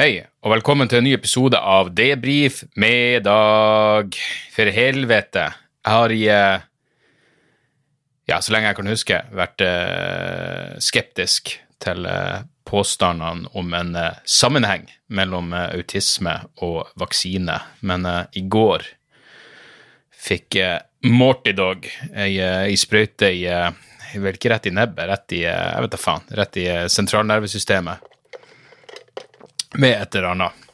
Hei, og velkommen til en ny episode av Debrif med Dag. For helvete, jeg har i eh, Ja, så lenge jeg kan huske, vært eh, skeptisk til eh, påstandene om en sammenheng mellom autisme og vaksine, men i går fikk Morty Dog ei, ei sprøyte i eh, Vel ikke rett i nebbet, rett i Jeg vet da faen. Rett i sentralnervesystemet med et eller annet.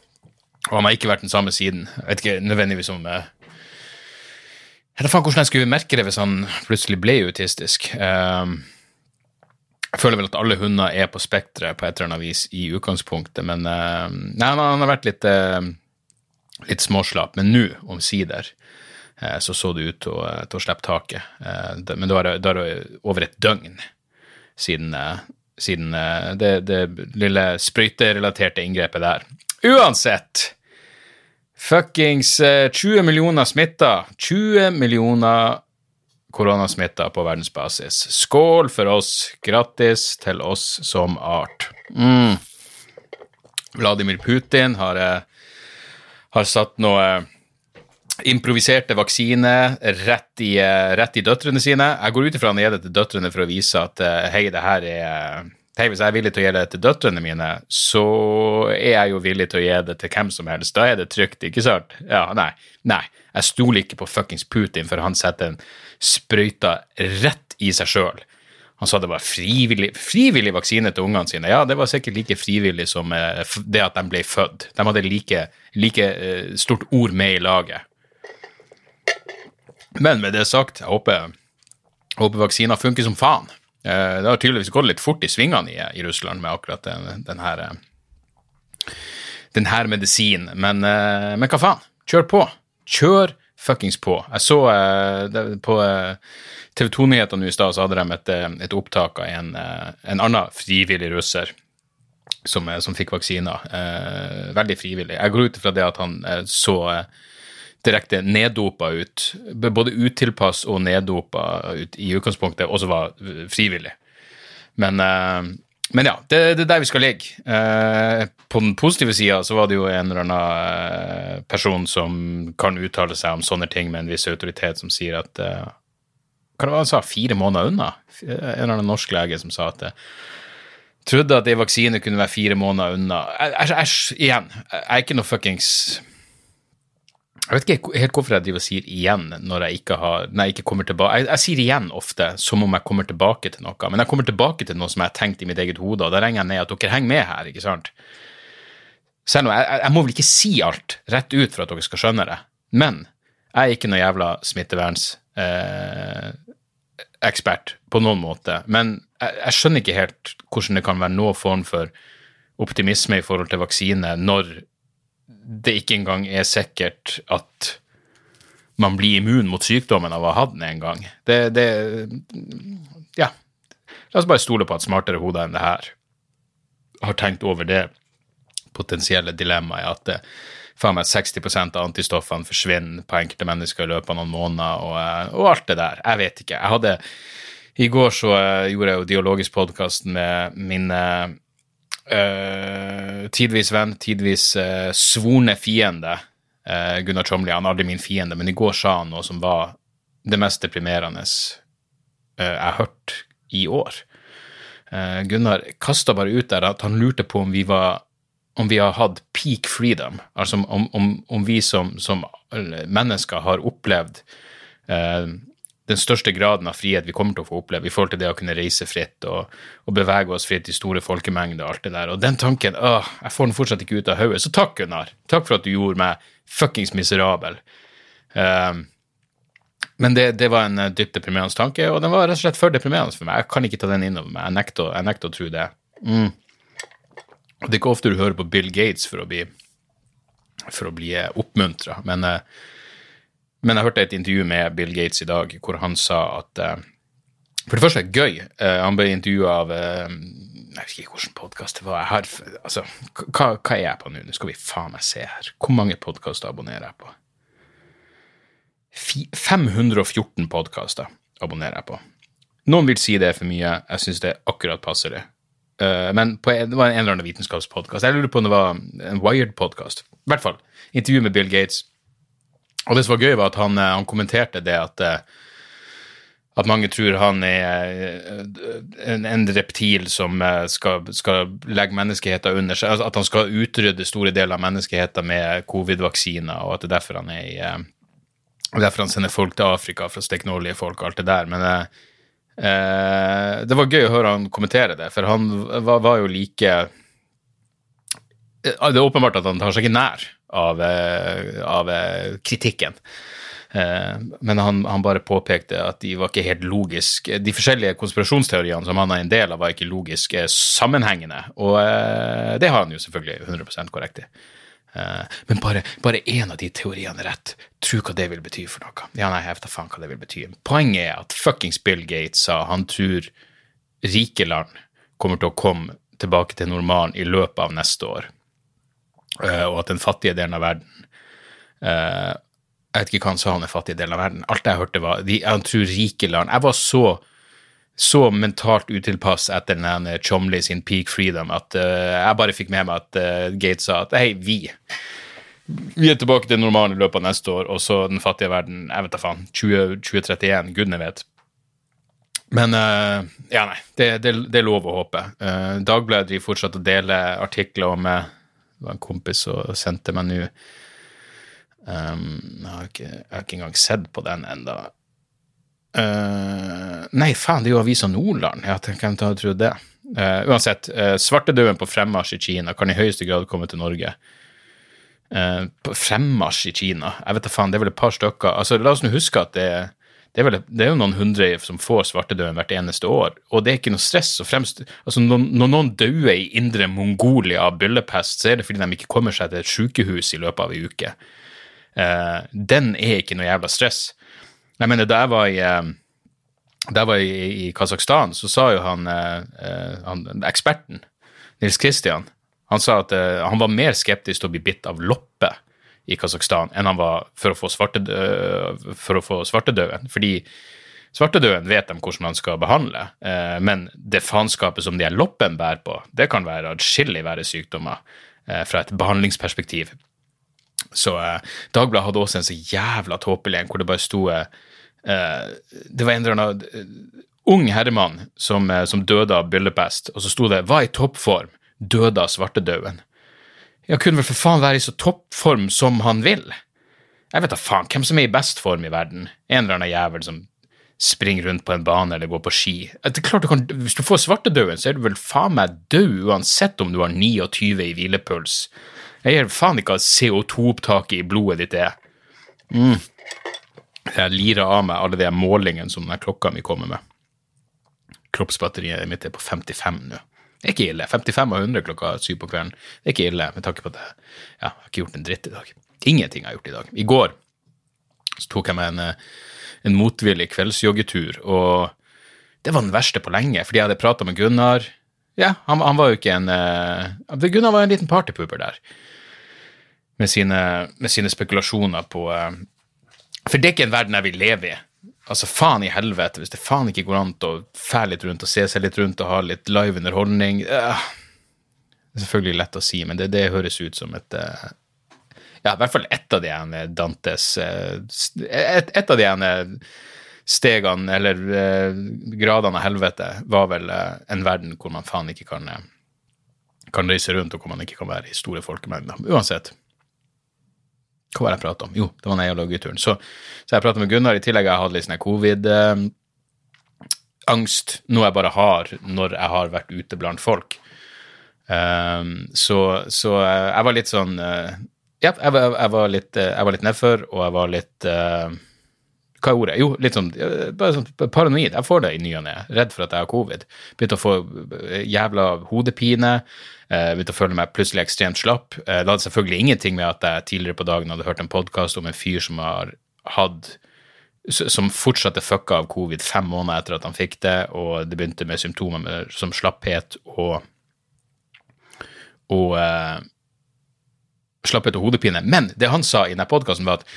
Og han har ikke vært den samme siden. Jeg vet ikke nødvendigvis om eh, Jeg vet faen hvordan jeg skulle merke det hvis han plutselig ble autistisk. Ehm, jeg føler vel at alle hunder er på spekteret på et eller annet vis i utgangspunktet, men eh, nei, han, har vært litt, eh, litt småslapp. Men nå, omsider, eh, så så det ut til å, til å slippe taket. Eh, det, men da er det da er over et døgn siden, siden eh, det, det lille sprøyterelaterte inngrepet der. Uansett! Fuckings eh, 20 millioner smitta. 20 millioner koronasmitta på verdensbasis. Skål for oss. Grattis til oss som art. Mm. Vladimir Putin har, eh, har satt noe eh, improviserte vaksine rett i, eh, rett i døtrene sine. Jeg går ut ifra han gir det til døtrene for å vise at eh, hei, det her er Hei, hvis jeg er villig til å gi det til døtrene mine, så er jeg jo villig til å gi det til hvem som helst. Da er det trygt, ikke sant? Ja, nei. Nei. Jeg stoler ikke på fuckings Putin, for han setter en sprøyta rett i seg sjøl. Han sa det var frivillig, frivillig vaksine til ungene sine. Ja, det var sikkert like frivillig som eh, det at de ble født. De hadde like, like eh, stort ord med i laget. Men med det sagt, jeg håper, håper vaksiner funker som faen. Eh, Det har tydeligvis gått litt fort i svingene i, i Russland med akkurat den, den her eh, den her medisinen. Men, eh, men hva faen? Kjør på. Kjør fuckings på. Jeg så på TV 2-nyhetene i stad, så hadde de et, et opptak av en, en annen frivillig russer som, som fikk vaksiner. Veldig frivillig. Jeg går ut ifra det at han så direkte neddopa ut, både utilpass og neddopa ut i utgangspunktet, og så var frivillig. Men, eh, men ja, det, er der vi skal ligge. Eh, på den positive sida så var det jo en eller annen eh, person som kan uttale seg om sånne ting med en viss autoritet, som sier at Hva Hva det var han sa? Fire måneder unna? En eller annen norsk lege som sa at det, trodde at ei vaksine kunne være fire måneder unna. Æsj, æsj, igjen. Jeg er ikke noe fuckings jeg vet ikke helt hvorfor jeg driver og sier igjen når jeg ikke, har, når jeg ikke kommer tilbake. Jeg, jeg sier igjen ofte som om jeg kommer tilbake til noe, men jeg kommer tilbake til noe som jeg har tenkt i mitt eget hode, og da regner jeg ned at dere henger med her, ikke sant? Selv om jeg, jeg, må vel ikke si alt rett ut for at dere skal skjønne det, men jeg er ikke noe jævla smitteverns eh, på noen måte, men jeg skjønner ikke helt hvordan det kan være noen form for optimisme i forhold til vaksine når det ikke engang er sikkert at man blir immun mot sykdommen av å ha hatt den en gang. Det, det Ja. La oss bare stole på at smartere hoder enn det her har tenkt over det potensielle dilemmaet at det, faen meg 60 av antistoffene forsvinner på enkelte mennesker i løpet av noen måneder, og, eh, og alt det der. Jeg vet ikke. Jeg hadde I går så eh, gjorde jeg jo Dialogisk-podkasten med min eh, tidvis venn, tidvis uh, svorne fiende, Uh, Gunnar Tjomli. Han er aldri min fiende, men i går sa han noe som var det mest deprimerende jeg har hørt i år. Gunnar kasta bare ut der at han lurte på om vi var om vi har hatt peak freedom, altså om, om, om vi som, som mennesker har opplevd den største graden av frihet vi kommer til å få oppleve i forhold til det å kunne reise fritt og, og bevege oss fritt i store folkemengder og alt det der. Og den tanken åh, jeg får den fortsatt ikke ut av hodet. Så takk, Gunnar. Takk for at du gjorde meg fuckings miserabel. Um, men det, det var en eh, dypt deprimerende tanke, og den var rett og slett for deprimerende for meg. Jeg kan ikke ta den innover meg. Jeg nekter, jeg nekter å tro det. Mm. Det er ikke ofte du hører på Bill Gates for å bli, for bli oppmuntra, men, eh, men jeg hørte et intervju med Bill Gates i dag hvor han sa at eh, For det første er det gøy. eh, Han ble intervjua av eh, Jeg vet ikke hvilken podkast det var. Jeg har, altså, hva, hva er jeg på nå? Nå skal vi faen meg se her. Hvor mange podkaster abonnerer jeg på? Fi- 514 podkaster abonnerer jeg på. Noen vil si det er for mye. Jeg syns det akkurat det. Uh, men en, det var en eller annen vitenskapspodkast. Jeg lurer på om det var en Wired-podkast. I hvert fall. Intervju med Bill Gates. Og det som var gøy, var at han, han kommenterte det at uh, at mange tror han er en, en reptil som skal, skal, legge menneskeheten under seg. Altså at han skal utrydde store deler av menneskeheten med covid-vaksiner, og at det er derfor han er i Derfor han sender folk til Afrika for å stikke nåler folk og alt det der. Men Eh, det var gøy å høre han kommentere det, for han var, var jo like eh, Det er åpenbart at han tar seg ikke nær av, eh, av kritikken. Men han, han, bare påpekte at de var ikke helt logiske. De forskjellige konspirasjonsteoriene som han er en del av, var ikke logisk sammenhengende. Og det har han jo selvfølgelig 100 korrekt i. Eh, men bare, bare én av de teoriene er rett. Tro hva det vil bety for noe. Ja, nei, jeg vet da faen hva det vil bety. Poenget er at fuckings Bill Gates sa han tror rike land kommer til å komme tilbake til normalen i løpet av neste år, eh, og at den fattige delen av verden eh, Jeg vet ikke hva han sa om den fattige delen av verden. Alt jeg hørte, var de, han tror rike land Jeg var så så mentalt utilpass etter den Chomley sin peak freedom at uh, jeg bare fikk med meg at Gates sa at hei, vi vi er tilbake til normalen i løpet av neste år, og så den fattige verden Jeg vet da faen. 20, 2031. Gudene vet. Men uh, ja, nei. Det, det, det, er lov å håpe. Uh, Dagbladet driver fortsatt å dele artikler om uh, Det var en kompis som sendte meg nå um, jeg, har ikke, jeg har ikke engang sett på den enda Uh, nei, faen, det er jo Avisa Nordland. Ja, hvem hadde trodd det? Uh, uansett, uh, svartedauden på fremmarsj i Kina kan i høyeste grad komme til Norge. Uh, på fremmarsj i Kina? Jeg vet da faen, det er vel et par stykker. Altså, La oss nå huske at det, det, er vel, det, er jo noen hundre som får svartedauden hvert eneste år, og det er ikke noe stress. og fremst, altså Når, når noen dauer i indre Mongolia av byllepest, så er det fordi de ikke kommer seg til et sykehus i løpet av ei uke. den er ikke noe jævla stress. Jeg mener, da jeg var i uh, i, i Kasakhstan, så sa jo han, uh, han, eksperten, Nils Kristian, han sa at han var mer skeptisk til å bli bitt av loppe i Kasakhstan enn han var for å få, for å få svartedauden. Fordi svartedauden vet de hvordan man skal behandle, men det faenskapet som de her loppen bærer på, det kan være adskillig verre sykdommer fra et behandlingsperspektiv. Så Dagbladet hadde også en så jævla tåpelig en hvor det bare sto Eh, det var en eller annen eh, ung herremann som, eh, som døde av byllepest, og så sto det 'var i toppform, døde av svartedauden'. Ja, kunne vel for faen være i så toppform som han vil. Jeg vet da faen hvem som er i best form i verden. En eller annen jævel som springer rundt på en bane eller går på ski. Det er klart du kan, Hvis du får svartedauden, så er du vel faen meg død uansett om du har 29 i hvilepuls. Jeg gir faen ikke hva CO2-opptaket i blodet ditt er. Mm jeg lirer av meg alle de målingene som denne klokka mi kommer med. Kroppsbatteriet mitt er på 55 nå. Det er ikke ille. 55 av 100 klokka syv på kvelden. Det er ikke ille, med tanke på at jeg, ja, jeg har ikke gjort en dritt i dag. Ingenting jeg har gjort i dag. I går så tok jeg meg en, en motvillig kveldsjoggetur, og det var den verste på lenge, fordi jeg hadde prata med Gunnar. Ja, han, han, var jo ikke en uh, Gunnar var en liten partypooper der, med sine, med sine spekulasjoner på uh, for det er ikke en verden jeg vil leve i. Altså, faen i helvete, hvis det faen ikke går an å fære litt rundt og se seg litt rundt og ha litt live underholdning uh, Det er selvfølgelig lett å si, men det, det høres ut som et uh, Ja, i hvert fall ett av de ene Dantes uh, et, et, av de ene stegene, eller gradene av helvete, var vel en verden hvor man faen ikke kan, kan reise rundt, og hvor man ikke kan være i store folkemengder. Uansett. Hva var det jeg prata om? Jo, det var den jævla Så, så jeg prata med Gunnar. I tillegg jeg hadde litt sånn covid-angst, eh, noe jeg bare har når jeg har vært ute blant folk. Um, så, så jeg var litt sånn uh, Ja, jeg, jeg, jeg, var litt, uh, litt nedfor, og jeg var litt uh, Hva er ordet? Jo, litt sånn bare sånn paranoid. Jeg får det i ny og ne. Redd for at jeg har covid. Begynte å få jævla hodepine. Uh, begynte å føle meg plutselig ekstremt slapp. Det hadde selvfølgelig ingenting med at jeg tidligere på dagen hadde hørt en podkast om en fyr som har hatt som fortsatte fucka av covid fem måneder etter at han fikk det, og det begynte med symptomer med, som slapphet og og eh, slapphet og hodepine. Men det han sa i denne podkasten, var at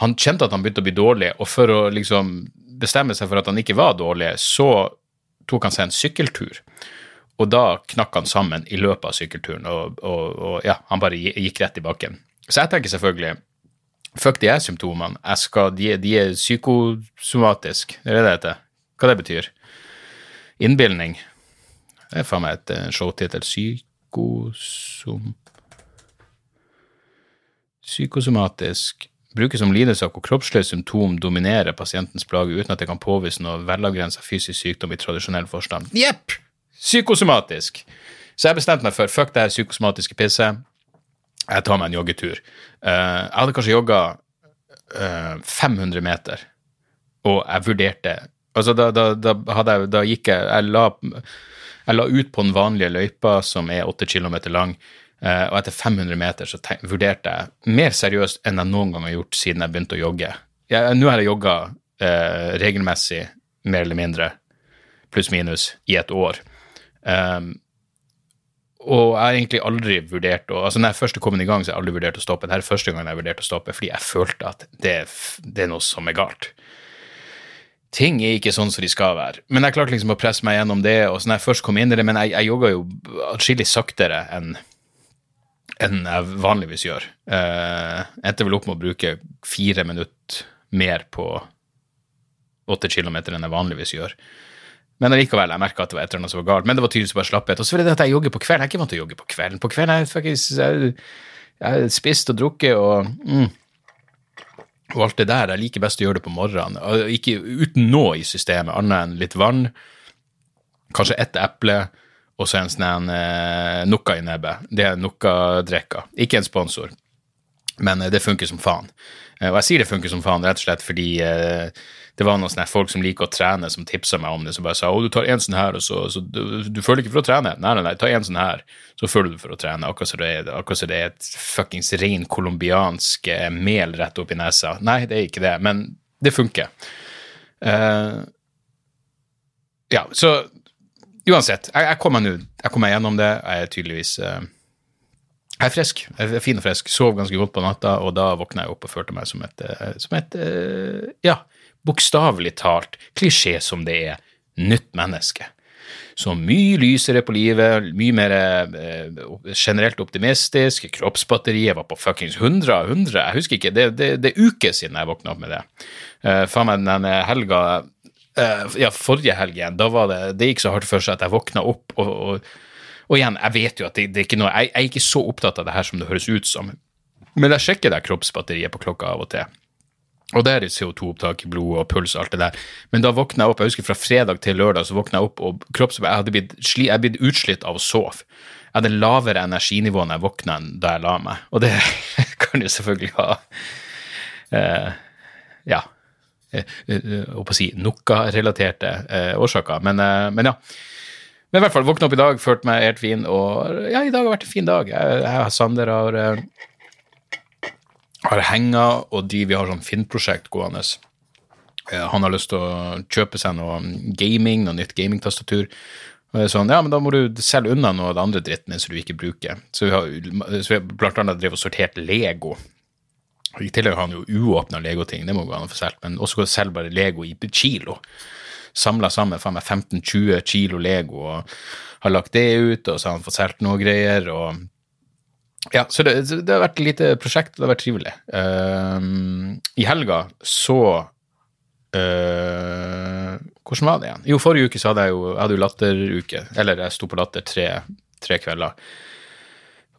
han kjente at han begynte å bli dårlig, og for å liksom bestemme seg for at han ikke var dårlig, så tok han seg en sykkeltur. Og da knakk han sammen i løpet av sykkelturen, og, og, og ja, han bare gikk rett i bakken. Så jeg tenker selvfølgelig Fuck de her symptomene. Skal, de, de er psykosomatisk. Det er det det heter. Hva det betyr? Innbilning. Det er faen meg et eh, showtittel. Psykosom... Psykosomatisk brukes som lidelse hvor kroppslige symptom dominerer pasientens plage uten at det kan påvise noe velavgrensa fysisk sykdom i tradisjonell forstand. Jepp! Psykosomatisk! Så jeg bestemte meg for fuck det her psykosomatiske pisset. Jeg tar meg en joggetur. Uh, jeg hadde kanskje jogga uh, 500 meter, og jeg vurderte Altså, da, da, da, jeg, da gikk jeg jeg la, jeg la, ut på den vanlige løypa, som er 8 km lang, og etter 500 meter så vurderte jeg mer seriøst enn jeg noen gang har gjort siden jeg begynte å jogge. Nå har jeg jogga regelmessig, mer eller mindre, pluss-minus, i et år. Um, og jeg har egentlig aldri vurdert å altså Når jeg først kom i gang, så har jeg aldri vurdert å stoppe. Dette er første gang jeg har vurdert å stoppe, fordi jeg følte at det, det, er noe som er galt. Ting er ikke sånn som de skal være. Men jeg klarte liksom å presse meg gjennom det. og så når jeg først kom inn i det, Men jeg, jeg jogga jo atskillig saktere enn enn jeg vanligvis gjør. Jeg uh, endte vel opp med å bruke fire minutter mer på åtte kilometer enn jeg vanligvis gjør. Men allikevel, jeg merka at det var et eller annet som var galt. Men det var tydeligvis bare slapphet. Og så var det at jeg jogger på kvelden. Jeg er ikke vant til å jogge på kvelden. På kvelden er jeg, jeg, jeg spist og drukket og mm, og alt det der. Jeg liker best å gjøre det på morgenen. Ikke uten noe i systemet, annet enn litt vann, kanskje ett eple, og så en sånn eh, Nokka i nebbet. Det er Nokka-drikka. Ikke en sponsor, men eh, det funker som faen. Eh, og jeg sier det funker som faen rett og slett fordi eh, det var noen sånne folk som liker å trene, som tipsa meg om det, som bare sa å, du tar en sånn her, og så, så du, du, føler ikke for å trene. Nei, nei, nei, ta en sånn her, så føler du for å trene. Akkurat som det det er et fuckings ren colombiansk mel rett opp i nesa. Nei, det er ikke det, men det funker. Uh, ja, så uansett, jeg, jeg kommer meg gjennom det. Jeg er tydeligvis uh, jeg er frisk. Jeg er fin og frisk. Sov ganske godt på natta, og da våkna jeg opp og følte meg som et, eh, som et eh, ja, bokstavelig talt, klisjé som det er, nytt menneske. Så mye lysere på livet, mye mer eh, generelt optimistisk. Kroppsbatteriet var på fuckings 100 av 100. Jeg husker ikke, det, det, det er uker siden jeg våkna opp med det. Uh, Faen meg den helga Ja, forrige helg igjen, da var det Det gikk så hardt for seg at jeg våkna opp og, og og igjen, jeg vet jo at det, det er ikke noe, jeg, jeg, er ikke så opptatt av det her som det høres ut som, men jeg sjekker det kroppsbatteriet på klokka av og til. Og det er CO2-opptak i blodet og puls og alt det der. Men da våkna jeg opp, jeg husker fra fredag til lørdag, så våkna jeg opp, og kroppsbatteriet, jeg hadde blitt, sli, jeg blitt utslitt av å sove. Jeg hadde lavere energinivå når jeg våkna enn da jeg la meg. Og det kan jo selvfølgelig ha eh, Ja. Eh, eh, å si noe-relaterte eh, årsaker. Men, eh, men ja. Men i hvert fall, våkna opp i dag, følte meg helt fin, og ja, i dag har vært en fin dag. Jeg, jeg Sander har, eh, har henga, og de, vi har sånn Finn-prosjekt gående. Eh, han har lyst til å kjøpe seg noe gaming, noe nytt gamingtastatur. Og det er sånn, ja, men da må du selge unna noe av det andre dritten som du ikke bruker. Så vi har, så vi har blant annet drevet og sortert Lego. I tillegg har han jo uåpna Lego-ting, det må gå an å få solgt, men også selger bare Lego i kilo samla sammen faen meg 15-20 kilo Lego og har lagt det ut, og så har han fått solgt noe greier. og ja, så det, det, har vært et lite prosjekt, og det har vært trivelig. Uh, I helga så uh, Hvordan var det igjen? Jo, forrige uke så hadde jeg jo, jeg hadde jo latteruke. Eller jeg sto på Latter tre, tre kvelder.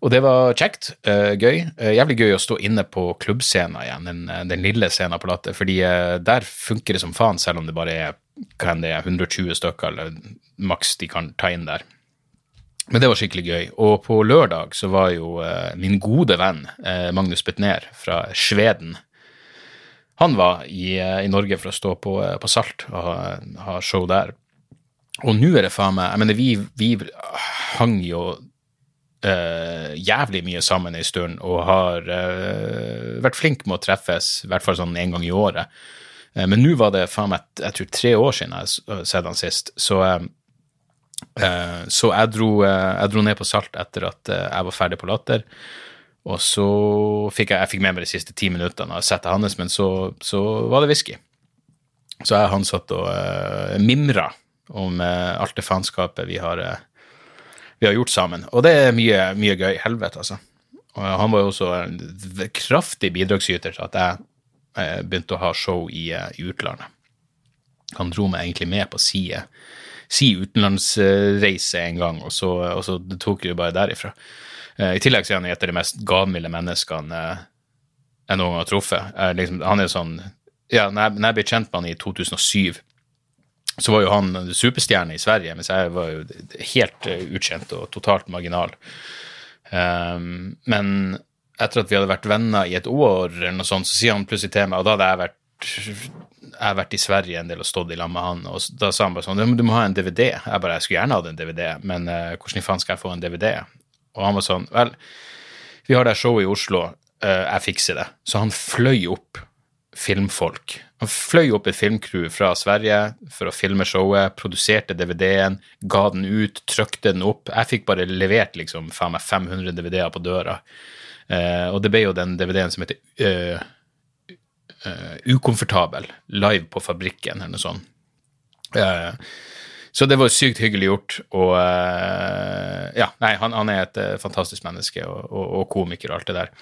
Og det var kjekt. Uh, gøy. Uh, jævlig gøy å stå inne på klubbscenen igjen, den, den lille scenen på Latter. fordi der funker det som faen, selv om det bare er det er, 120 stykker, eller maks de kan ta inn der. Men det var skikkelig gøy. Og på lørdag så var jo eh, min gode venn eh, Magnus Betnér fra Sveden Han var i, eh, i, Norge for å stå på, eh, på Salt og ha, ha, show der. Og nå er det faen meg Jeg mener, vi, vi hang jo eh, jævlig mye sammen en stund og har uh, vært flink med å treffes, i hvert fall sånn en gang i året. Uh, men nå var det faen meg jeg tror tre år siden jeg har sett han sist. Så, så jeg, dro, jeg, dro, ned på Salt etter at jeg var ferdig på Latter. Og så fikk jeg, jeg fikk med meg de siste ti minuttene av settet hans, men så, så, var det whisky. Så jeg han satt og uh, mimra om uh, alt det faenskapet vi har uh, vi har gjort sammen. Og det er mye, mye gøy. Helvete, altså. Og han var jo også en kraftig bidragsyter til at jeg eh, begynte å ha show i, eh, i utlandet. Han dro meg egentlig med på si, si utenlandsreise en gang, og så, og så tok vi bare derifra. I tillegg så er han et av de mest gavmilde menneskene jeg noen gang har truffet. Liksom, han er sånn Ja, når jeg, når jeg ble kjent med han i 2007 så var jo han superstjerne i Sverige, mens jeg var jo helt utkjent og totalt marginal. Um, men etter at vi hadde vært venner i et år, eller noe sånt, så sier han plutselig til meg, og da hadde jeg vært, jeg har vært i Sverige en del og stått i lag med han, og da sa han bare sånn Du må ha en DVD. Jeg bare Jeg skulle gjerne hatt en DVD, men uh, hvordan i faen skal jeg få en DVD? Og han var sånn Vel, vi har det showet i Oslo, uh, jeg fikser det. Så han fløy opp filmfolk. Han fløy opp et filmcrew fra Sverige for å filme showet, produserte DVD-en, ga den ut, trykte den opp. Jeg fikk bare levert liksom faen meg 500 DVD-er på døra. Uh, og det ble jo den DVD-en som heter uh, uh, Ukomfortabel, live på fabrikken, eller noe sånt. så det var sykt hyggelig gjort, og ja, nei, han, han er et fantastisk menneske og, og, og, komiker og alt det der.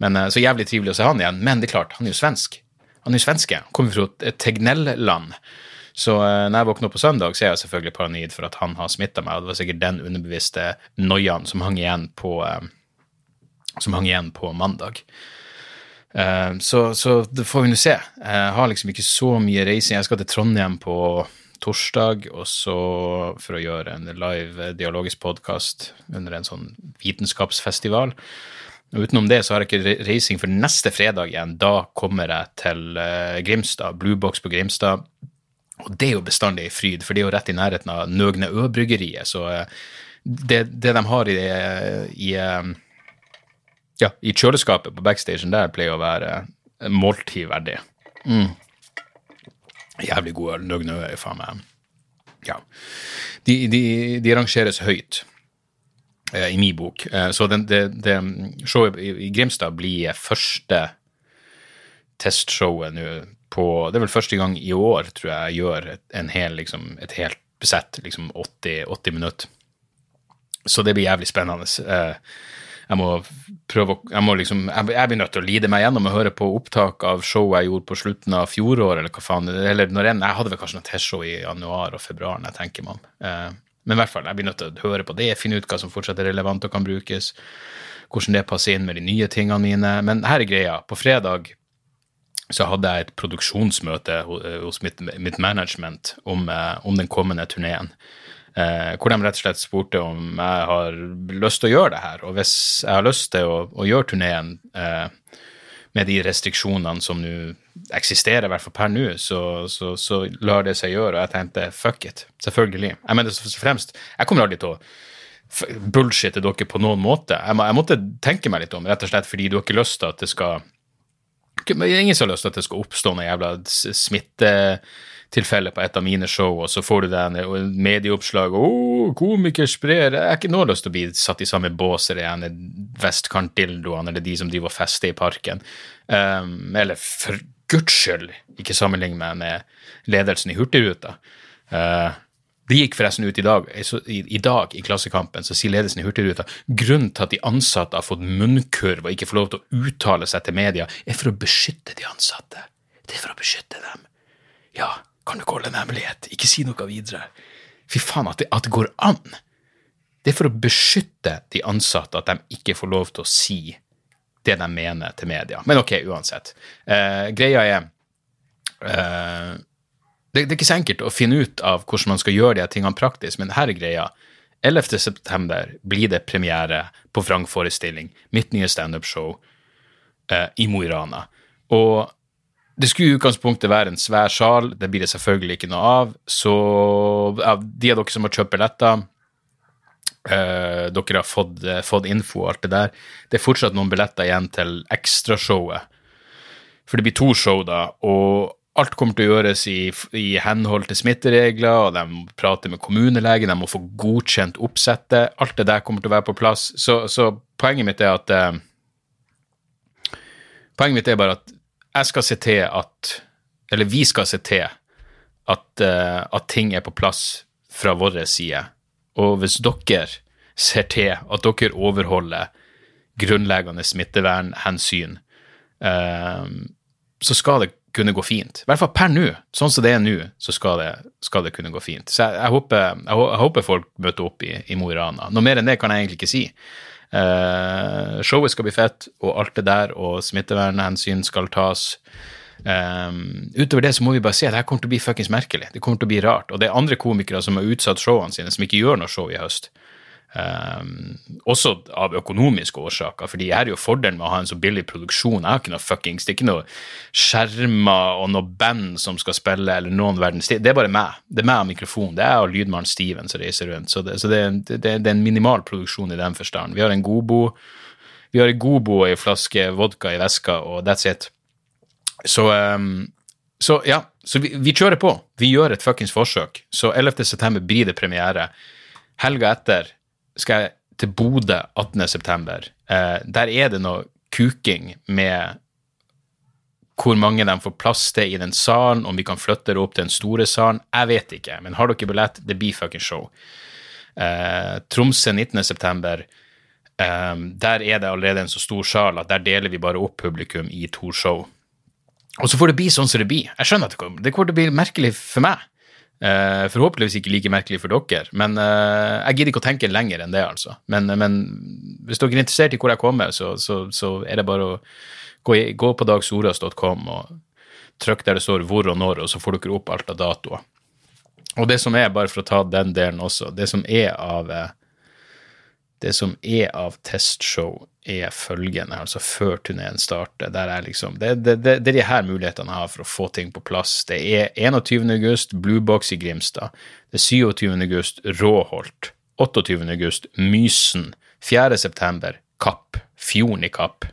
Men Så jævlig trivelig å se han igjen, men det er klart, han er jo svensk. Han er svenske, kommer fra et Tegnell-land. Så uh, når jeg våkner opp på søndag, så er jeg selvfølgelig paranoid for at han har smitta meg. og Det var sikkert den underbevisste noiaen som hang igjen på, uh, som hang igjen på mandag. Uh, så, så, det får vi nå se. Jeg har liksom ikke så mye reising. Jeg skal til Trondheim på torsdag, og så for å gjøre en live dialogisk podkast under en sånn vitenskapsfestival. Og Utenom det så har jeg ikke reising for neste fredag igjen. Da kommer jeg til uh, Grimstad, Bluebox på Grimstad. Og det er jo bestandig en fryd, for det er jo rett i nærheten av Nøgne Ø-bryggeriet. Så uh, det, det, de har i, i, uh, ja, i kjøleskapet på backstagen der, pleier å være måltid verdig. Mm. Jævlig god øl. Nøgne Ø er faen meg Ja. De, de, de rangeres høyt. Eh, i min bok. Eh, så den, det, det, showet i Grimstad blir første testshowet nå på Det er vel første gang i år, tror jeg, jeg gjør et, hel, liksom, et helt besett, liksom 80, 80 minutter. Så det blir jævlig spennende. Eh, jeg må prøve Jeg må liksom Jeg, jeg blir nødt til å lide meg gjennom å høre på opptak av showet jeg gjorde på slutten av fjoråret, eller hva faen. Eller når jeg, jeg hadde vel kanskje noe testshow i januar og februar, når jeg tenker meg om. Men i hvert fall, jeg blir nødt til å høre på det, finne ut hva som fortsatt er relevant og kan brukes. Hvordan det passer inn med de nye tingene mine. Men her er greia. På fredag så hadde jeg et produksjonsmøte eh, hos mitt, mitt management om, eh, om, den kommende turneen. Eh, hvor de rett og slett spurte om jeg har lyst til å gjøre det her. Og hvis jeg har lyst til å, å gjøre turneen eh, med de restriksjonene som nå eksisterer, i hvert fall per nå, så, så, så, lar det seg gjøre. Og jeg tenkte fuck it, selvfølgelig. Jeg mener først fremst, jeg kommer aldri til å bullshitte dere på noen måte. Jeg, må, jeg, måtte tenke meg litt om, rett og slett fordi du har ikke lyst til at det skal Ingen som har lyst til at det skal oppstå noe jævla smitte tilfelle på et av mine show, og så får du det medieoppslag og oh, komiker sprer Jeg har ikke noe lyst til å bli satt i samme bås som de vestkantdildoene eller de som driver og fester i parken. Um, eller for guds skyld ikke sammenlign meg med ledelsen i Hurtigruta. Uh, det gikk forresten ut i dag, i, i dag i Klassekampen, så sier ledelsen i Hurtigruta grunnen til at de ansatte har fått munnkurv og ikke får lov til å uttale seg til media, er for å beskytte de ansatte. Det er for å beskytte dem. Ja, kan du ikke holde en hemmelighet? Ikke si noe videre. Fy faen, at det, at det går an! Det er for å beskytte de ansatte at de ikke får lov til å si det de mener til media. Men ok, uansett. Eh, greia er eh, det, det, er ikke så enkelt å finne ut av hvordan man skal gjøre de tingene praktisk, men her er greia. 11.9 blir det premiere på Vrang-forestilling, mitt nye standup-show eh, i Mo i Rana. Og det skulle i utgangspunktet være en svær sal, det blir det selvfølgelig ikke noe av. Så av de av dere som har kjøpt billetter, uh, dere har fått, uh, fått, info og alt det der, det er fortsatt noen billetter igjen til ekstrashowet. For det blir to show, da, og alt kommer til å gjøres i, i henhold til smitteregler, og de prater med kommunelegen, de må få godkjent oppsettet. Alt det der kommer til å være på plass. Så, så poenget mitt er at uh, Poenget mitt er bare at jeg skal se til at Eller vi skal se til at, uh, at ting er på plass fra vår side. Og hvis dere ser til at dere overholder grunnleggende smittevernhensyn, eh, så skal det kunne gå fint. I hvert fall per nå. Sånn som det er nå, så skal det, skal det, kunne gå fint. Så jeg, jeg, håper, jeg, jeg, håper, folk møter opp i, i Mo i Rana. Noe mer enn det kan jeg egentlig ikke si. Uh, showet skal bli fett, og alt det der, og smittevernhensyn skal tas. Um, utover det så må vi bare si at det her kommer til å bli fuckings merkelig. Det kommer til å bli rart. Og det er andre komikere som har utsatt showene sine, som ikke gjør noe show i høst. Um, også av økonomiske årsaker, fordi her er jo fordelen med å ha en så billig produksjon. Jeg har ikke noe fuckings, Det er ikke noe skjermer og noe band som skal spille, eller noen verdens Det er bare meg. Det er meg og mikrofon. Det er jeg og lydmannen Steven som reiser rundt. Så, det, så det, det, det, er en minimal produksjon i den forstand. Vi har en godbo, vi har en godbo ei flaske vodka i veska, og that's it. Så, um, så ja, så vi, vi, kjører på. Vi gjør et fuckings forsøk. Så 11. september blir det premiere. Helga etter skal jeg til Bodø 18.9. Eh, der er det noe kuking med hvor mange de får plass til i den salen, om vi kan flytte det opp til den store salen. Jeg vet ikke, men har dere billett, det blir fucking show. Eh, Tromsø 19.9. Eh, der er det allerede en så stor sal at der deler vi bare opp publikum i to show. Og så får det bli sånn som det blir. Jeg skjønner at det kommer, det kommer til å bli merkelig for meg. Uh, forhåpentligvis ikke like merkelig for dere, men uh, jeg gidder ikke å tenke lenger enn det, altså. Men, men hvis dere er interessert i hvor jeg kommer, så, så, så er det bare å gå, gå på dagsoras.com og trykk der det står hvor og når, og så får dere opp alt av datoer. Og det som er, bare for å ta den delen også, det som er av det som er av testshow, er følgende, altså før turneen starter. Der er liksom, det, det, det, det er de her mulighetene jeg har for å få ting på plass. Det er 21. august, Bluebox i Grimstad. Det er 27. august, Råholt. 28. august, Mysen. 4. september, Kapp. Fjorden i Kapp.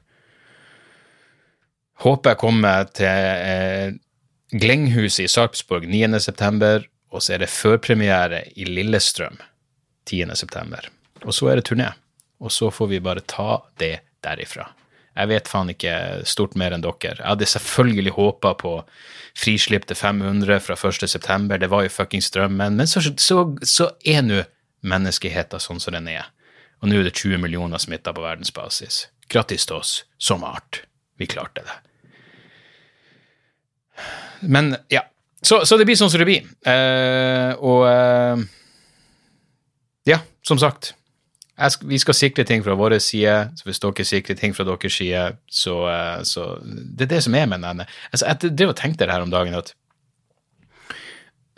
Håper jeg kommer til eh, Glenghuset i Sarpsborg 9. september, og så er det førpremiere i Lillestrøm 10. september. Og så er det turné. Og så får vi bare ta det derifra. Jeg vet faen ikke stort mer enn dere. Jeg hadde selvfølgelig håpa på frislipp til 500 fra 1.9., det var jo fuckings drømmen, men så, så, så er nå menneskeheten sånn som den er. Og nå er det 20 millioner smitta på verdensbasis. Grattis til oss som art. Vi klarte det. Men ja. Så, så det blir sånn som det blir. Uh, og uh, ja, som sagt skal, vi skal sikre ting fra vår side, så hvis dere sikrer ting fra deres side, så, eh, så Det er det som er med den. Altså, jeg drev og tenkte det her om dagen at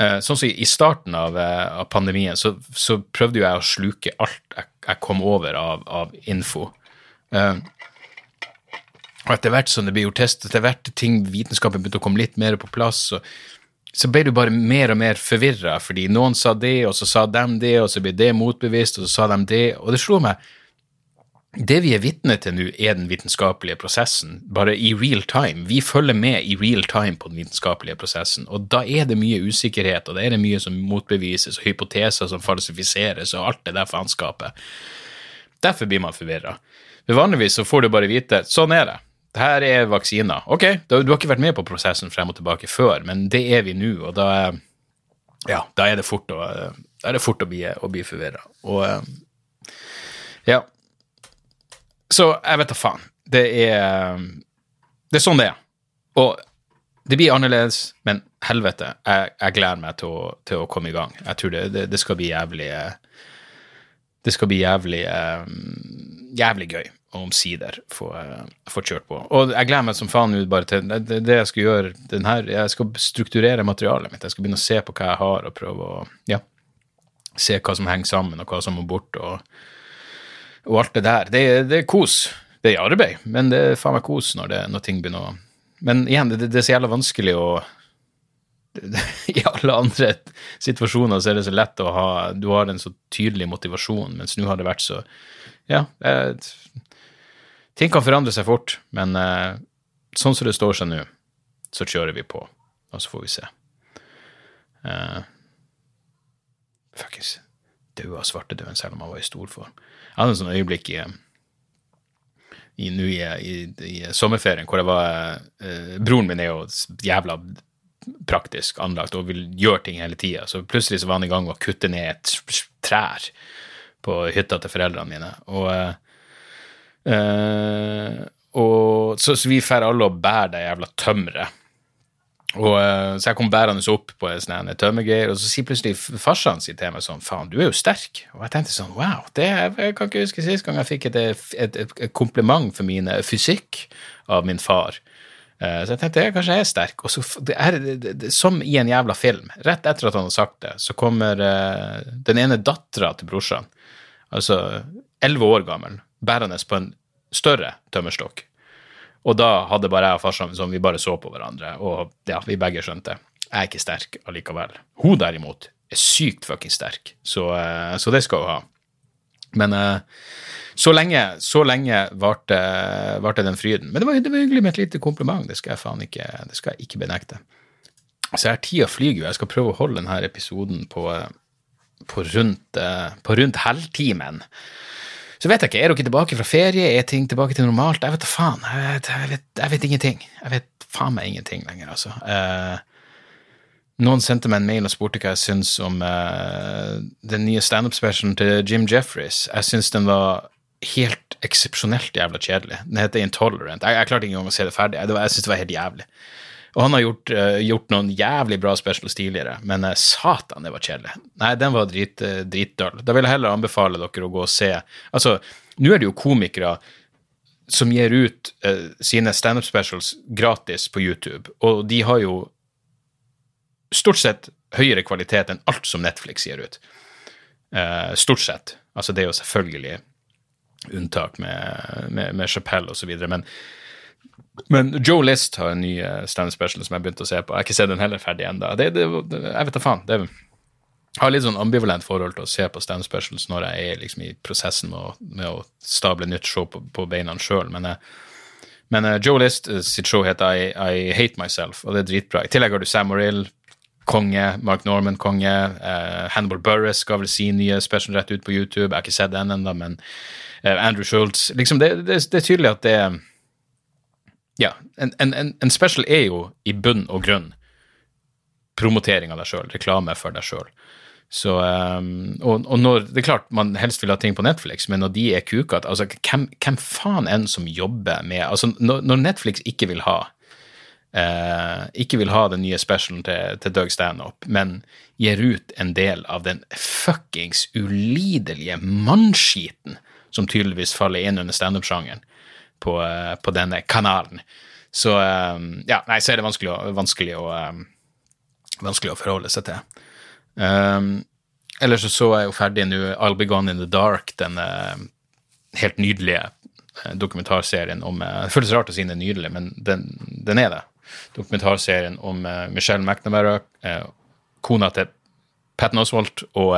uh, Sånn som i starten av, uh, av pandemien, så, så, prøvde jeg å sluke alt jeg, jeg kom over av, av info. Og etter hvert som det blir gjort test, etter hvert ting vitenskapen begynte å komme litt mer på plass, og så ble du bare mer og mer forvirra, fordi noen sa det, og så sa de det, og så ble det motbevist, og så sa de det, og det slo meg det vi er vitne til nå, er den vitenskapelige prosessen, bare i real time. Vi følger med i real time på den vitenskapelige prosessen, og da er det mye usikkerhet, og da er det mye som motbevises, og hypoteser som falsifiseres, og alt det der faenskapet. Derfor blir man forvirra. Vanligvis så får du bare vite sånn er det her er vaksiner. Ok, du har ikke vært med på prosessen frem og tilbake før, men det er vi nå, og da, ja, da er det fort å, er det fort å bli, å bli forvirra. Og ja. Så jeg vet da faen. Det er Det er sånn det er. Og det blir annerledes, men helvete, jeg, jeg gleder meg til å, til å, komme i gang. Jeg tror det, det, det skal bli jævlig Det skal bli jævlig jævlig gøy omsider få, uh, få kjørt på. Og jeg gleder meg som faen ut bare til det, det, jeg skal gjøre. Den her, jeg skal strukturere materialet mitt. Jeg skal begynne å se på hva jeg har, og prøve å ja, se hva som henger sammen, og hva som må bort, og, og alt det der. Det, det, er kos. Det er arbeid, men det er faen meg kos når, det, når ting begynner å Men igjen, det, det er så jævla vanskelig å i alle andre situasjoner så er det så lett å ha Du har en så tydelig motivasjon, mens nå har det vært så Ja, jeg, Ting kan forandre seg fort, men uh, sånn som det står seg nå, så kjører vi på, og så får vi se. Uh, Fuckings daua svartedauden selv om han var i stor form. Jeg hadde en sånn øyeblikk i, i, i, i, i sommerferien hvor jeg var uh, Broren min er jo jævla praktisk anlagt og vil gjøre ting hele tida, så plutselig så var han i gang med å kutte ned et trær på hytta til foreldrene mine. Og, eh, og så, så vi drar alle og bærer det jævla tømmeret. Og, eh, så jeg kom bærende opp på en sånn tømmergreier, og så sier plutselig farsan sin til meg sånn Faen, du er jo sterk. Og jeg tenkte sånn Wow, det, jeg kan ikke huske sist gang jeg fikk et, et, et kompliment for min fysikk av min far. Eh, så jeg tenkte kanskje jeg er sterk. Og så, det er, det, det, som i en jævla film, rett etter at han har sagt det, så kommer uh, den ene dattera til brorsan, altså elleve år gammel, bærende på en større tømmerstokk. Og da hadde bare jeg og farsan sånn, vi bare så på hverandre, og ja, vi begge skjønte. Jeg er ikke sterk allikevel. Hun derimot er sykt fuckings sterk, så, uh, så, det skal hun ha. Men uh, så lenge, så lenge varte, varte den fryden. Men det var, det var, hyggelig med et lite kompliment, det skal jeg faen ikke, det skal jeg ikke benekte. Så her tida flyger jo, jeg skal prøve å holde denne episoden på, på rundt, på rundt halvtimen. Så vet jeg ikke, er dere tilbake fra ferie, er ting tilbake til normalt? Jeg vet da faen. Jeg vet, jeg, vet, jeg vet, ingenting. Jeg vet faen meg ingenting lenger, altså. Eh, noen sendte meg en mail og spurte hva jeg syns om eh, den nye standup-specialen til Jim Jeffries. Jeg syns den var helt eksepsjonelt jævla kjedelig. Den heter Intolerant. Jeg, jeg klarte ikke engang å se det ferdig. Jeg, jeg syns det var helt jævlig. Og han har gjort, uh, gjort, noen jævlig bra specials tidligere, men uh, satan, det var kjedelig. Nei, den var drit, uh, dritdøll. Da vil jeg heller anbefale dere å gå og se Altså, nå er det jo komikere som gir ut sine standup specials gratis på YouTube, og de har jo stort sett høyere kvalitet enn alt som Netflix gir ut. stort sett. Altså, det er jo selvfølgelig unntak med, med, med så osv., men men Joe List har en ny uh, stand special som jeg begynte å se på. Jeg har ikke sett den heller ferdig ennå. Jeg vet da faen. Det, jeg har litt sånn ambivalent forhold til å se på stand specials når jeg er liksom i prosessen med å, med å stable nytt show på, på beina sjøl. Men, uh, men uh, Joe List sitt show heter I, I, Hate Myself, og det er dritbra. I tillegg har du Sam Morrill, konge. Mark Norman, konge. Hannibal Burris skal vel si nye special rett ut på YouTube. Jeg har ikke sett den ennå, men Andrew Schultz liksom det, det, det er tydelig at det er ja, en, en, en, special er jo i bunn og grunn promotering av deg sjøl, reklame for deg sjøl. Så, um, og, og, når, Det er klart man helst vil ha ting på Netflix, men når de er kukete altså, hvem, hvem, faen enn som jobber med altså Når, når Netflix ikke vil ha uh, ikke vil ha den nye specialen til, til Doug Stanhope, men gir ut en del av den fuckings ulidelige mannskiten som tydeligvis faller inn under standup-sjangeren, på, eh, på, denne kanalen. Så eh, ja, nei, så er det vanskelig å, vanskelig å, eh, vanskelig å forholde seg til. Um, ellers så så jeg jo ferdig nå I'll Be Gone in the Dark, den helt nydelige dokumentarserien om Det føles rart å si den er nydelig, men den, den er det. Dokumentarserien om Michelle McNamara, kona til Patton Oswald, og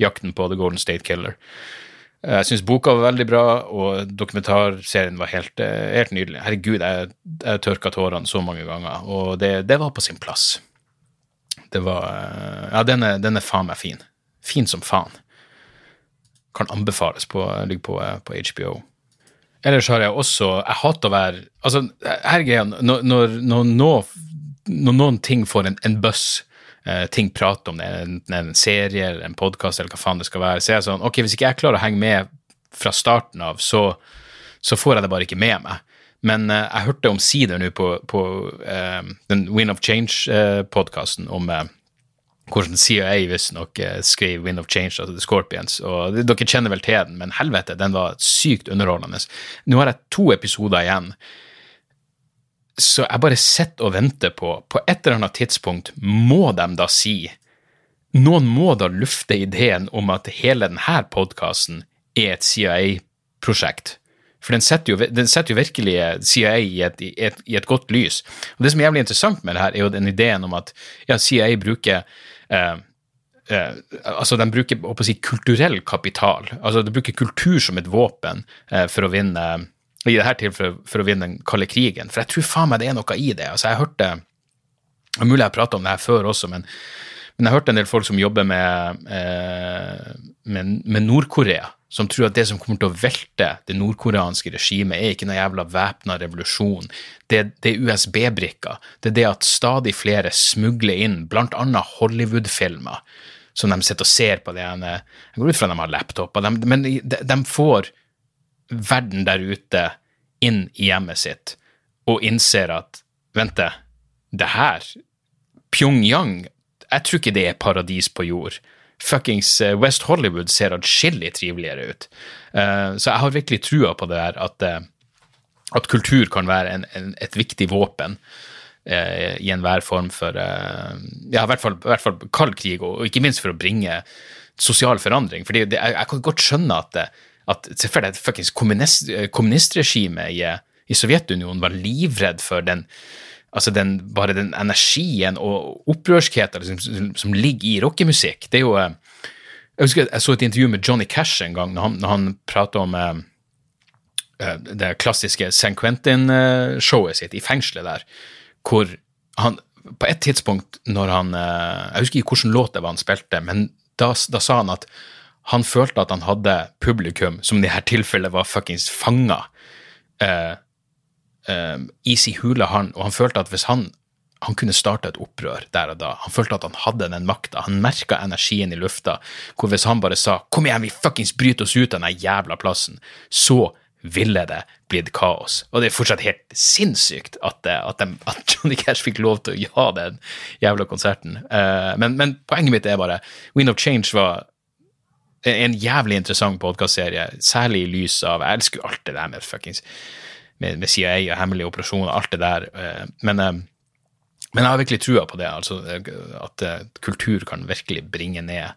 jakten på The Golden State Killer. Eh, jeg syns boka var veldig bra, og dokumentarserien var helt, eh, helt nydelig. Herregud, jeg, jeg tørka tårene så mange ganger, og det, det, var på sin plass. Det var eh, Ja, den er, den er faen meg fin. Fin som faen. Kan anbefales på, ligger på, på HBO. Ellers har jeg også Jeg hater å være Altså, her er greia, når, når, når, noen ting får en, en buss eh, ting prater om det, enten en serie eller en podkast eller hva faen det skal være, så er jeg sånn Ok, hvis ikke jeg klarer å henge med fra starten av, så, så får jeg det bare ikke med meg. Men eh, jeg hørte omsider nå på, på eh, den Win of Change-podkasten om eh, hvordan CIA visstnok eh, skrev Win of Change, altså The Scorpions. og Dere kjenner vel til den, men helvete, den var sykt underholdende. Nå har jeg to episoder igjen så jeg bare sitter og venter på På et eller annet tidspunkt må de da si Noen må da lufte ideen om at hele denne podkasten er et CIA-prosjekt. For den setter, jo, den setter, jo, virkelig CIA i et, i, et, i et, godt lys. Og Det som er jævlig interessant med det her, er jo den ideen om at ja, CIA bruker eh, eh, altså De bruker å si, kulturell kapital. altså De bruker kultur som et våpen eh, for å vinne i dette tilfellet for, å vinne den kalde krigen. For jeg tror faen meg det er noe i det. Altså, jeg hørte er Mulig jeg har prata om det her før også, men, men, jeg hørte en del folk som jobber med, eh, med, med Nord-Korea, som tror at det som kommer til å velte det nordkoreanske regimet, er ikke noe jævla væpna revolusjon. Det, det er USB-brikker. Det er det at stadig flere smugler inn annet Hollywood-filmer som de sitter og ser på det ene Jeg går ut fra at de har laptoper, de, men de, de får verden der ute inn i hjemmet sitt og innser at Vent, det her Pyongyang Jeg tror ikke det er paradis på jord. Fuckings eh, West Hollywood ser atskillig triveligere ut. Uh, så jeg har virkelig trua på det der at, uh, at kultur kan være en, en, et viktig våpen i enhver form for Ja, i hvert fall, i hvert fall kald krig, og, og, ikke minst for å bringe sosial forandring. For jeg, jeg, kan godt skjønne at, det, at selvfølgelig fuckings kommunist, kommunistregime i, i Sovjetunionen var livredd for den altså den, bare den energien og opprørskheten liksom, som, ligger i rockemusikk. Det er jo eh, Jeg husker jeg så et intervju med Johnny Cash en gang, når han, når han prater om uh, det klassiske San Quentin-showet sitt i fengselet der, hvor han på et tidspunkt når han Jeg husker ikke hvilken låt det var han spilte, men da, da, sa han at han følte at han hadde publikum som i dette tilfellet var fuckings fanga. eh, eh, i sin hule han, og han følte at hvis han han kunne starte et opprør der og da. Han følte at han hadde den makta. Han merka energien i lufta. Hvor hvis han bare sa 'kom igjen, vi fuckings bryter oss ut av den jævla plassen', så ville det blitt kaos. Og det er fortsatt helt sinnssykt at, at, de, at Johnny Cash fikk lov til å gjøre den jævla konserten. Uh, men, men, poenget mitt er bare Wind of Change var en jævlig interessant podkastserie, særlig i lys av Jeg elsker jo alt det der med fuckings med, med CIA og hemmelige operasjoner, alt det der. Eh, men, eh, men jeg har virkelig trua på det, altså at eh, kultur kan virkelig bringe ned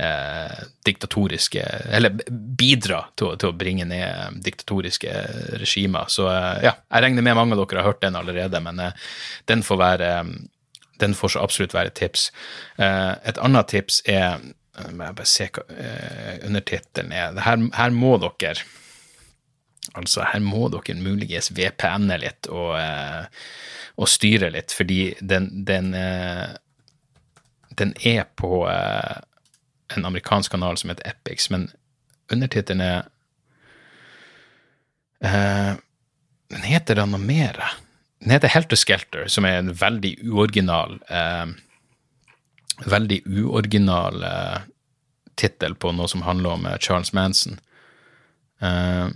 eh, diktatoriske Eller bidra til, til, å bringe ned diktatoriske regimer. Så ja, jeg regner med mange av dere har hørt den allerede, men den får være den får så absolutt være et tips. et annet tips er må jeg bare se hva undertittelen er. Her, her må dere Altså, her må dere muligens VPN-e litt og, uh, og, styre litt, fordi den, den, uh, den er på eh, en amerikansk kanal som heter Epix, men undertittelen er Den heter da noe mer. Den heter Helter Skelter, som er en veldig uoriginal Veldig uoriginal tittel på noe som handler om Charles Manson. Uh,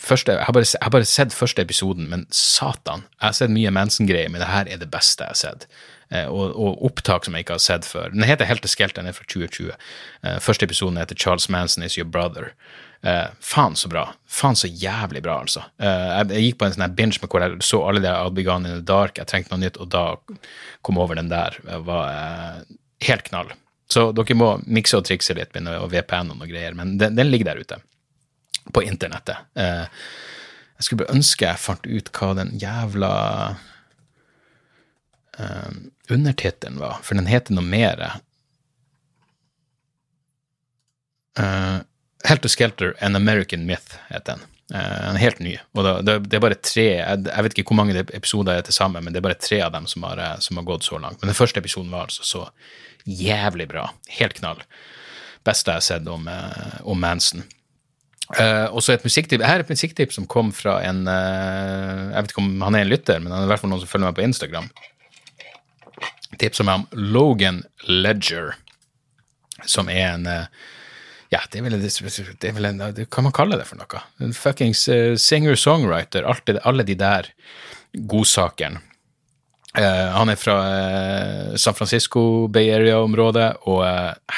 første, jeg, har bare, jeg, har bare, sett første episoden, men satan. Jeg har sett mye Manson-greier, men det her er det beste jeg har sett. Uh, og, og, opptak som jeg ikke har sett før. Den heter Helt til skelt, den er fra 2020. Uh, første episoden heter Charles Manson is your brother. Eh, faen så bra. Faen så jævlig bra, altså. Eh, jeg, jeg, gikk på en sånn binge med hvor jeg så alle de I'll Be Gone in the Dark, jeg trengte noe nytt, og da kom over den der. Var eh, helt knall. Så dere må mikse og trikse litt med VPN og noe greier, men den, den ligger der ute på internettet. Eh, jeg skulle bare ønske jeg fant ut hva den jævla eh, undertittelen var, for den heter noe mer. Eh, Helter Skelter, An American Myth, heter den. Den er helt ny. Og det, det, er bare tre jeg, vet ikke hvor mange episoder det er til sammen, men det er bare tre av dem som har, som har gått så langt. Men den første episoden var altså så jævlig bra. Helt knall. Beste jeg har sett om, om Manson. Uh, og så et musikktips. Her er et musikktips som kom fra en uh, Jeg vet ikke om han er en lytter, men han er i hvert fall noen som følger meg på Instagram. Tips om Logan Ledger, som er en uh, Ja, det er vel, det er vel en Hva kan man kalle det for noe? En fuckings singer-songwriter. Alle de der godsakene. Han er fra San Francisco Bay Area-området, og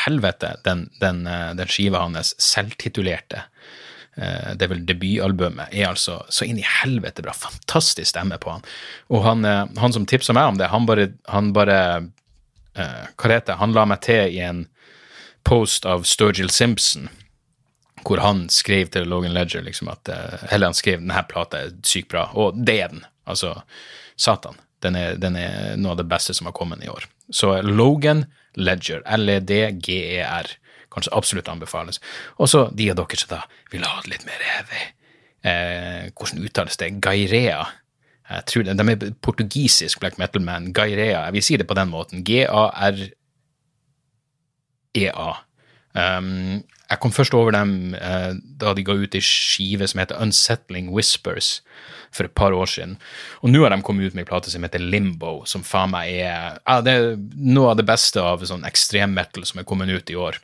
helvete, den, den, den skiva hans, selvtitulerte, Eh, det er vel debutalbumet, er altså så inn i helvete bra. Fantastisk stemme på han. Og han, eh, han som tipsa meg om det, han bare, han bare Hva heter det? Han la meg til i en post av Sturgill Simpson, hvor han skrev til Logan Ledger liksom at Eller han skrev denne plata er sykt bra, og det er den. Altså, satan. Den er, den er noe av det beste som har kommet i år. Så Logan Ledger, L-E-D-G-E-R kanskje absolutt anbefales. Og så de av dere som da vil ha det litt mer heavy. Eh, hvordan uttales det? Gairea. Jeg tror det, De er portugisisk black metal-man. Gairea. Jeg vil si det på den måten. G-a-r-e-a. Um, Jeg kom først over dem uh, da de ga ut ei skive som heter Unsettling Whispers for et par år siden. Og nå har de kommet ut med ei plate som heter Limbo, som faen meg er ja, det er noe av det beste av sånn ekstremmetal som er kommet ut i år.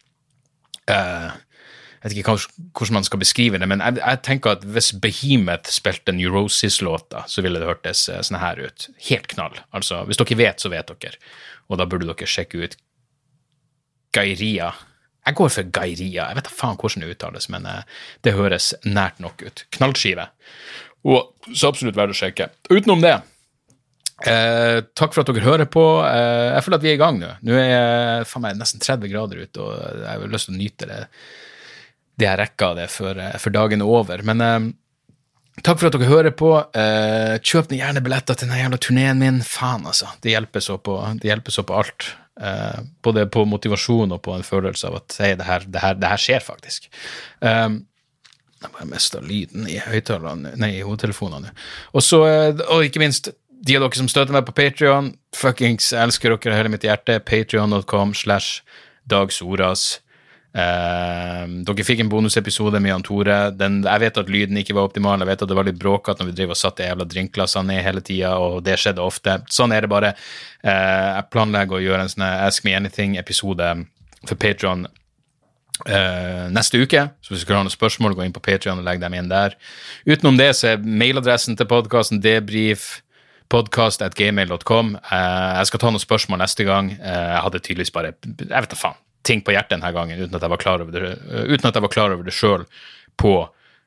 Uh, jeg vet ikke hvordan man skal beskrive det, men jeg, jeg tenker at hvis Behemoth spilte Neurosis-låta, så ville det hørtes eh, sånn her ut. Helt knall. Altså, hvis dere vet, så vet dere. Og da burde dere sjekke ut Gairia. Jeg går for Gairia. Jeg vet da faen hvordan det uttales, men eh, det høres nært nok ut. Knallskive. Og så absolutt verdt å sjekke. Utenom det, eh, takk for at dere hører på. Eh, jeg føler at vi er i gang nå. Nå er jeg faen meg nesten 30 grader ute, og jeg har lyst til å nyte det, det jeg rekker av det eh, før dagen er over. Men eh, Takk for at dere hører på. Eh, kjøp gjerne billetter til den jævla turneen min. Faen, altså. Det hjelper så på, det hjelper så på alt. Eh, både på motivasjon og på en følelse av at hey, det, her, det, her, det her skjer faktisk. Um, jeg bare mista lyden i høyttalerne, nei, i hodetelefonene. Og så, eh, og ikke minst, de av dere som støtter meg på Patrion, fuckings elsker dere av hele mitt hjerte. Patrion.com slash Dag Soras. Uh, dere fikk en bonusepisode med Jan Tore. Den, jeg vet at lyden ikke var optimal, jeg vet at det var litt bråkete når vi drev og satte jævla drinkglassene ned hele tida, og det skjedde ofte. Sånn er det bare. Uh, jeg planlegger å gjøre en sånn Ask me anything-episode for Patron uh, neste uke. Så hvis du har noen spørsmål, gå inn på Patrion og legg dem inn der. Utenom det så er mailadressen til podkasten debrif podcast.gmail.com. Uh, jeg skal ta noen spørsmål neste gang. Uh, jeg hadde tydeligvis bare Jeg vet da faen ting på hjertet denne gangen uten at jeg var klar over det, uten at jeg var klar over det sjøl på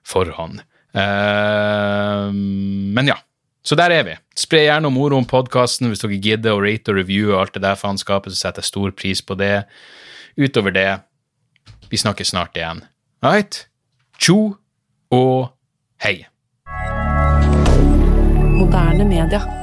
forhånd. Uh, men ja. Så der er vi. Spre gjerne om ord om podkasten hvis dere gidder å rate og reviewe alt det der faenskapet, så setter jeg stor pris på det. Utover det, vi snakkes snart igjen. Right? Tjo og hei. Moderne media.